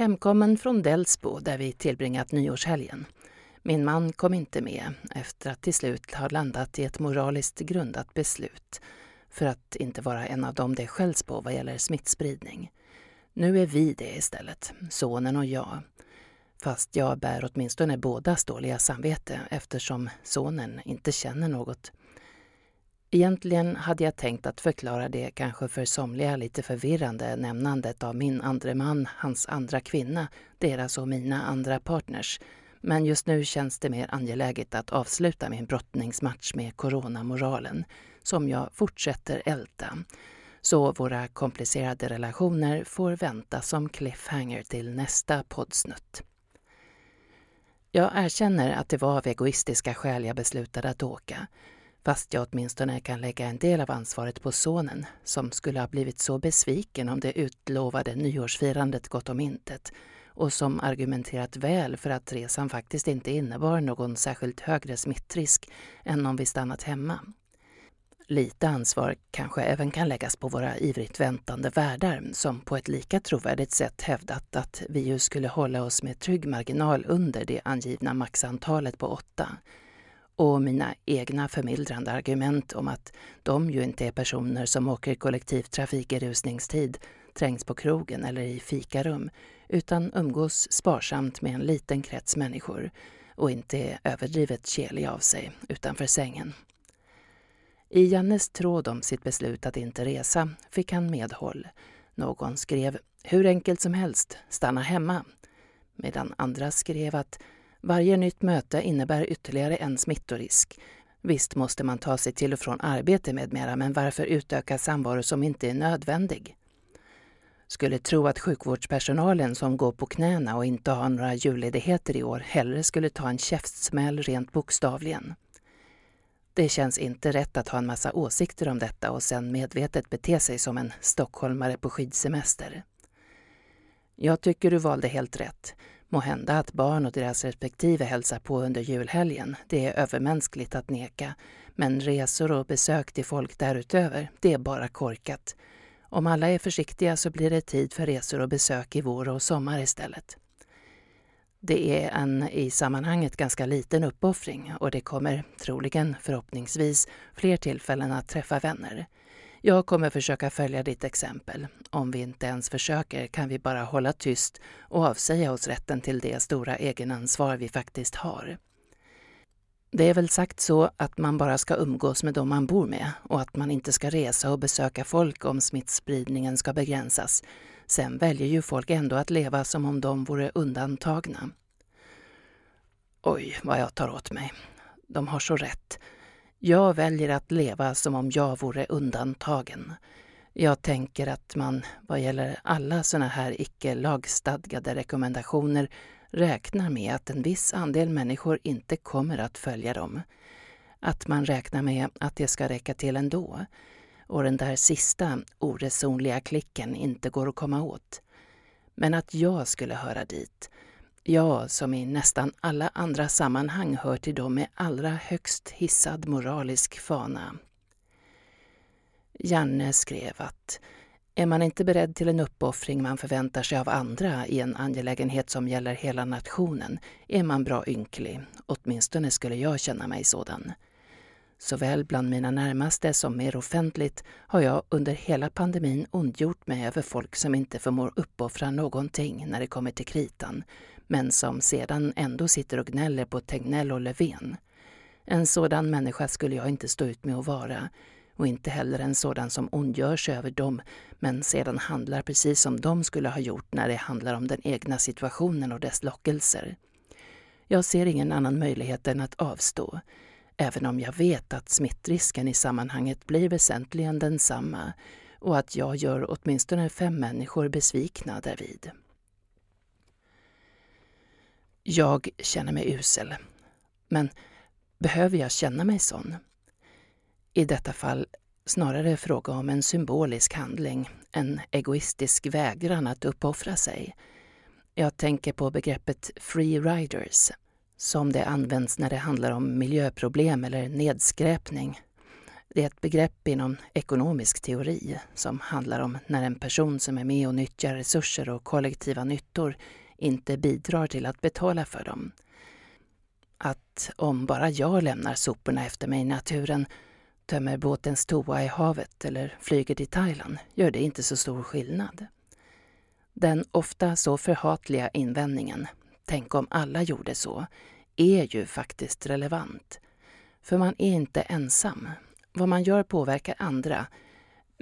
Hemkommen från Delsbo där vi tillbringat nyårshelgen. Min man kom inte med efter att till slut ha landat i ett moraliskt grundat beslut för att inte vara en av dem det skälls på vad gäller smittspridning. Nu är vi det istället, sonen och jag. Fast jag bär åtminstone bådas dåliga samvete eftersom sonen inte känner något. Egentligen hade jag tänkt att förklara det kanske för somliga lite förvirrande nämnandet av min andre man, hans andra kvinna, deras och mina andra partners. Men just nu känns det mer angeläget att avsluta min brottningsmatch med coronamoralen, som jag fortsätter älta. Så våra komplicerade relationer får vänta som cliffhanger till nästa poddsnutt. Jag erkänner att det var av egoistiska skäl jag beslutade att åka. Fast jag åtminstone kan lägga en del av ansvaret på sonen som skulle ha blivit så besviken om det utlovade nyårsfirandet gått om intet och som argumenterat väl för att resan faktiskt inte innebar någon särskilt högre smittrisk än om vi stannat hemma. Lite ansvar kanske även kan läggas på våra ivrigt väntande värdar som på ett lika trovärdigt sätt hävdat att vi ju skulle hålla oss med trygg marginal under det angivna maxantalet på åtta och mina egna förmildrande argument om att de ju inte är personer som åker kollektivtrafik i rusningstid, trängs på krogen eller i fikarum, utan umgås sparsamt med en liten krets människor och inte är överdrivet kelig av sig utanför sängen. I Jannes tråd om sitt beslut att inte resa fick han medhåll. Någon skrev ”Hur enkelt som helst, stanna hemma” medan andra skrev att varje nytt möte innebär ytterligare en smittorisk. Visst måste man ta sig till och från arbete med mera, men varför utöka samvaro som inte är nödvändig? Skulle tro att sjukvårdspersonalen som går på knäna och inte har några julledigheter i år hellre skulle ta en käftsmäll rent bokstavligen. Det känns inte rätt att ha en massa åsikter om detta och sen medvetet bete sig som en stockholmare på skidsemester. Jag tycker du valde helt rätt. Må hända att barn och deras respektive hälsar på under julhelgen. Det är övermänskligt att neka. Men resor och besök till folk därutöver, det är bara korkat. Om alla är försiktiga så blir det tid för resor och besök i vår och sommar istället. Det är en i sammanhanget ganska liten uppoffring och det kommer troligen, förhoppningsvis, fler tillfällen att träffa vänner. Jag kommer försöka följa ditt exempel. Om vi inte ens försöker kan vi bara hålla tyst och avsäga oss rätten till det stora egenansvar vi faktiskt har. Det är väl sagt så att man bara ska umgås med dem man bor med och att man inte ska resa och besöka folk om smittspridningen ska begränsas. Sen väljer ju folk ändå att leva som om de vore undantagna. Oj, vad jag tar åt mig. De har så rätt. Jag väljer att leva som om jag vore undantagen. Jag tänker att man, vad gäller alla sådana här icke lagstadgade rekommendationer, räknar med att en viss andel människor inte kommer att följa dem. Att man räknar med att det ska räcka till ändå. Och den där sista oresonliga klicken inte går att komma åt. Men att jag skulle höra dit, jag som i nästan alla andra sammanhang hör till dem med allra högst hissad moralisk fana. Janne skrev att är man inte beredd till en uppoffring man förväntar sig av andra i en angelägenhet som gäller hela nationen är man bra ynklig, åtminstone skulle jag känna mig sådan. Såväl bland mina närmaste som mer offentligt har jag under hela pandemin ondgjort mig över folk som inte förmår uppoffra någonting när det kommer till kritan, men som sedan ändå sitter och gnäller på Tegnell och Löfven. En sådan människa skulle jag inte stå ut med att vara och inte heller en sådan som ondgör sig över dem men sedan handlar precis som de skulle ha gjort när det handlar om den egna situationen och dess lockelser. Jag ser ingen annan möjlighet än att avstå, även om jag vet att smittrisken i sammanhanget blir väsentligen densamma och att jag gör åtminstone fem människor besvikna därvid. Jag känner mig usel. Men behöver jag känna mig sån? I detta fall snarare fråga om en symbolisk handling, en egoistisk vägran att uppoffra sig. Jag tänker på begreppet free riders, som det används när det handlar om miljöproblem eller nedskräpning. Det är ett begrepp inom ekonomisk teori som handlar om när en person som är med och nyttjar resurser och kollektiva nyttor inte bidrar till att betala för dem. Att om bara jag lämnar soporna efter mig i naturen, tömmer båtens toa i havet eller flyger till Thailand gör det inte så stor skillnad. Den ofta så förhatliga invändningen, tänk om alla gjorde så, är ju faktiskt relevant. För man är inte ensam. Vad man gör påverkar andra.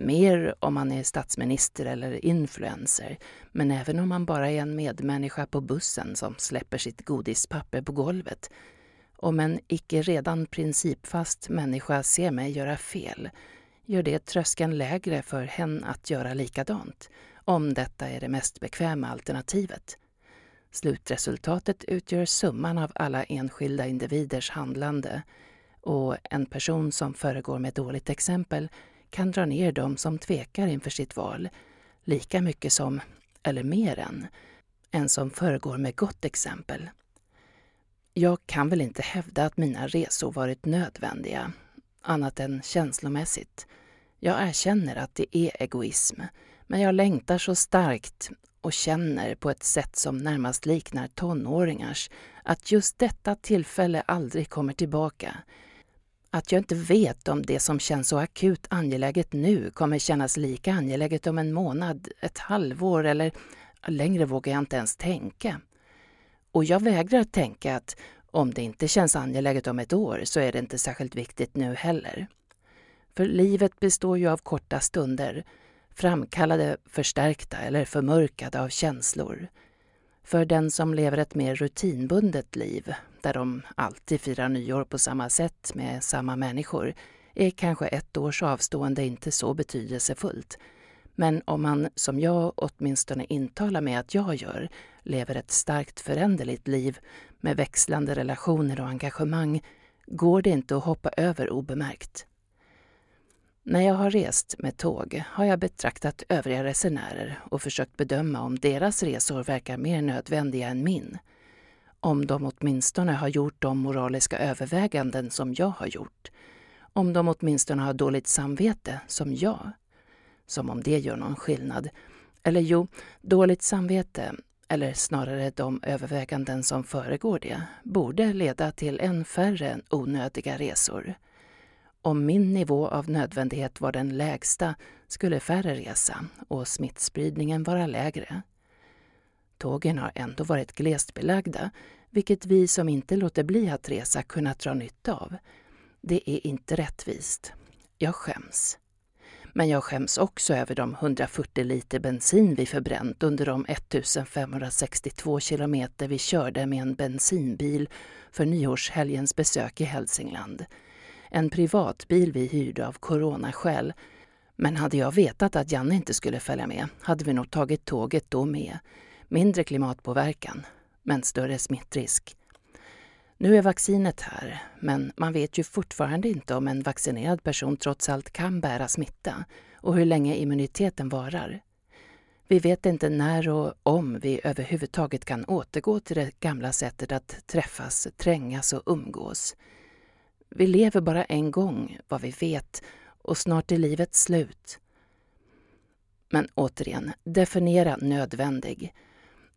Mer om man är statsminister eller influencer, men även om man bara är en medmänniska på bussen som släpper sitt godispapper på golvet. Om en icke redan principfast människa ser mig göra fel gör det tröskeln lägre för hen att göra likadant, om detta är det mest bekväma alternativet. Slutresultatet utgör summan av alla enskilda individers handlande och en person som föregår med dåligt exempel kan dra ner dem som tvekar inför sitt val lika mycket som, eller mer än, en som föregår med gott exempel. Jag kan väl inte hävda att mina resor varit nödvändiga, annat än känslomässigt. Jag erkänner att det är egoism, men jag längtar så starkt och känner på ett sätt som närmast liknar tonåringars att just detta tillfälle aldrig kommer tillbaka. Att jag inte vet om det som känns så akut angeläget nu kommer kännas lika angeläget om en månad, ett halvår eller längre vågar jag inte ens tänka. Och jag vägrar tänka att om det inte känns angeläget om ett år så är det inte särskilt viktigt nu heller. För livet består ju av korta stunder framkallade, förstärkta eller förmörkade av känslor. För den som lever ett mer rutinbundet liv, där de alltid firar nyår på samma sätt med samma människor, är kanske ett års avstående inte så betydelsefullt. Men om man, som jag åtminstone intalar mig att jag gör, lever ett starkt föränderligt liv med växlande relationer och engagemang, går det inte att hoppa över obemärkt. När jag har rest med tåg har jag betraktat övriga resenärer och försökt bedöma om deras resor verkar mer nödvändiga än min. Om de åtminstone har gjort de moraliska överväganden som jag har gjort. Om de åtminstone har dåligt samvete som jag. Som om det gör någon skillnad. Eller jo, dåligt samvete, eller snarare de överväganden som föregår det, borde leda till än färre onödiga resor. Om min nivå av nödvändighet var den lägsta skulle färre resa och smittspridningen vara lägre. Tågen har ändå varit glest belagda, vilket vi som inte låter bli att resa kunnat dra nytta av. Det är inte rättvist. Jag skäms. Men jag skäms också över de 140 liter bensin vi förbränt under de 1562 kilometer vi körde med en bensinbil för nyårshelgens besök i Hälsingland en privatbil vi hyrde av coronaskäl. Men hade jag vetat att Janne inte skulle följa med hade vi nog tagit tåget då med. Mindre klimatpåverkan, men större smittrisk. Nu är vaccinet här, men man vet ju fortfarande inte om en vaccinerad person trots allt kan bära smitta och hur länge immuniteten varar. Vi vet inte när och om vi överhuvudtaget kan återgå till det gamla sättet att träffas, trängas och umgås. Vi lever bara en gång, vad vi vet, och snart är livet slut. Men återigen, definiera nödvändig.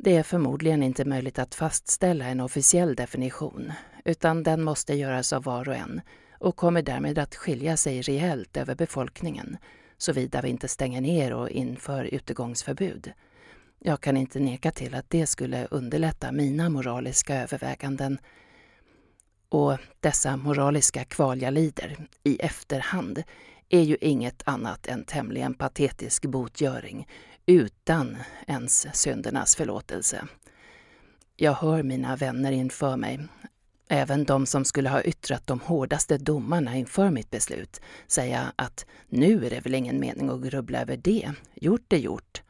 Det är förmodligen inte möjligt att fastställa en officiell definition, utan den måste göras av var och en och kommer därmed att skilja sig rejält över befolkningen, såvida vi inte stänger ner och inför utegångsförbud. Jag kan inte neka till att det skulle underlätta mina moraliska överväganden och dessa moraliska kval jag lider i efterhand är ju inget annat än tämligen patetisk botgöring utan ens syndernas förlåtelse. Jag hör mina vänner inför mig, även de som skulle ha yttrat de hårdaste domarna inför mitt beslut, säga att nu är det väl ingen mening att grubbla över det, gjort är gjort.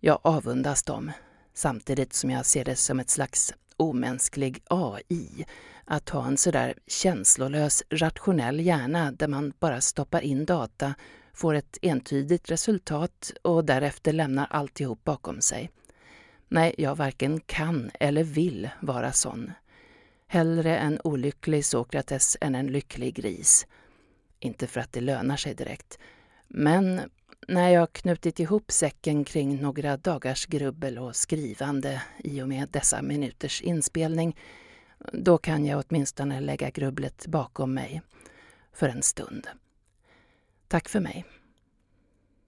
Jag avundas dem, samtidigt som jag ser det som ett slags omänsklig AI att ha en sådär känslolös, rationell hjärna där man bara stoppar in data, får ett entydigt resultat och därefter lämnar alltihop bakom sig. Nej, jag varken kan eller vill vara sån. Hellre en olycklig Sokrates än en lycklig gris. Inte för att det lönar sig direkt. Men när jag knutit ihop säcken kring några dagars grubbel och skrivande i och med dessa minuters inspelning, då kan jag åtminstone lägga grubblet bakom mig. För en stund. Tack för mig.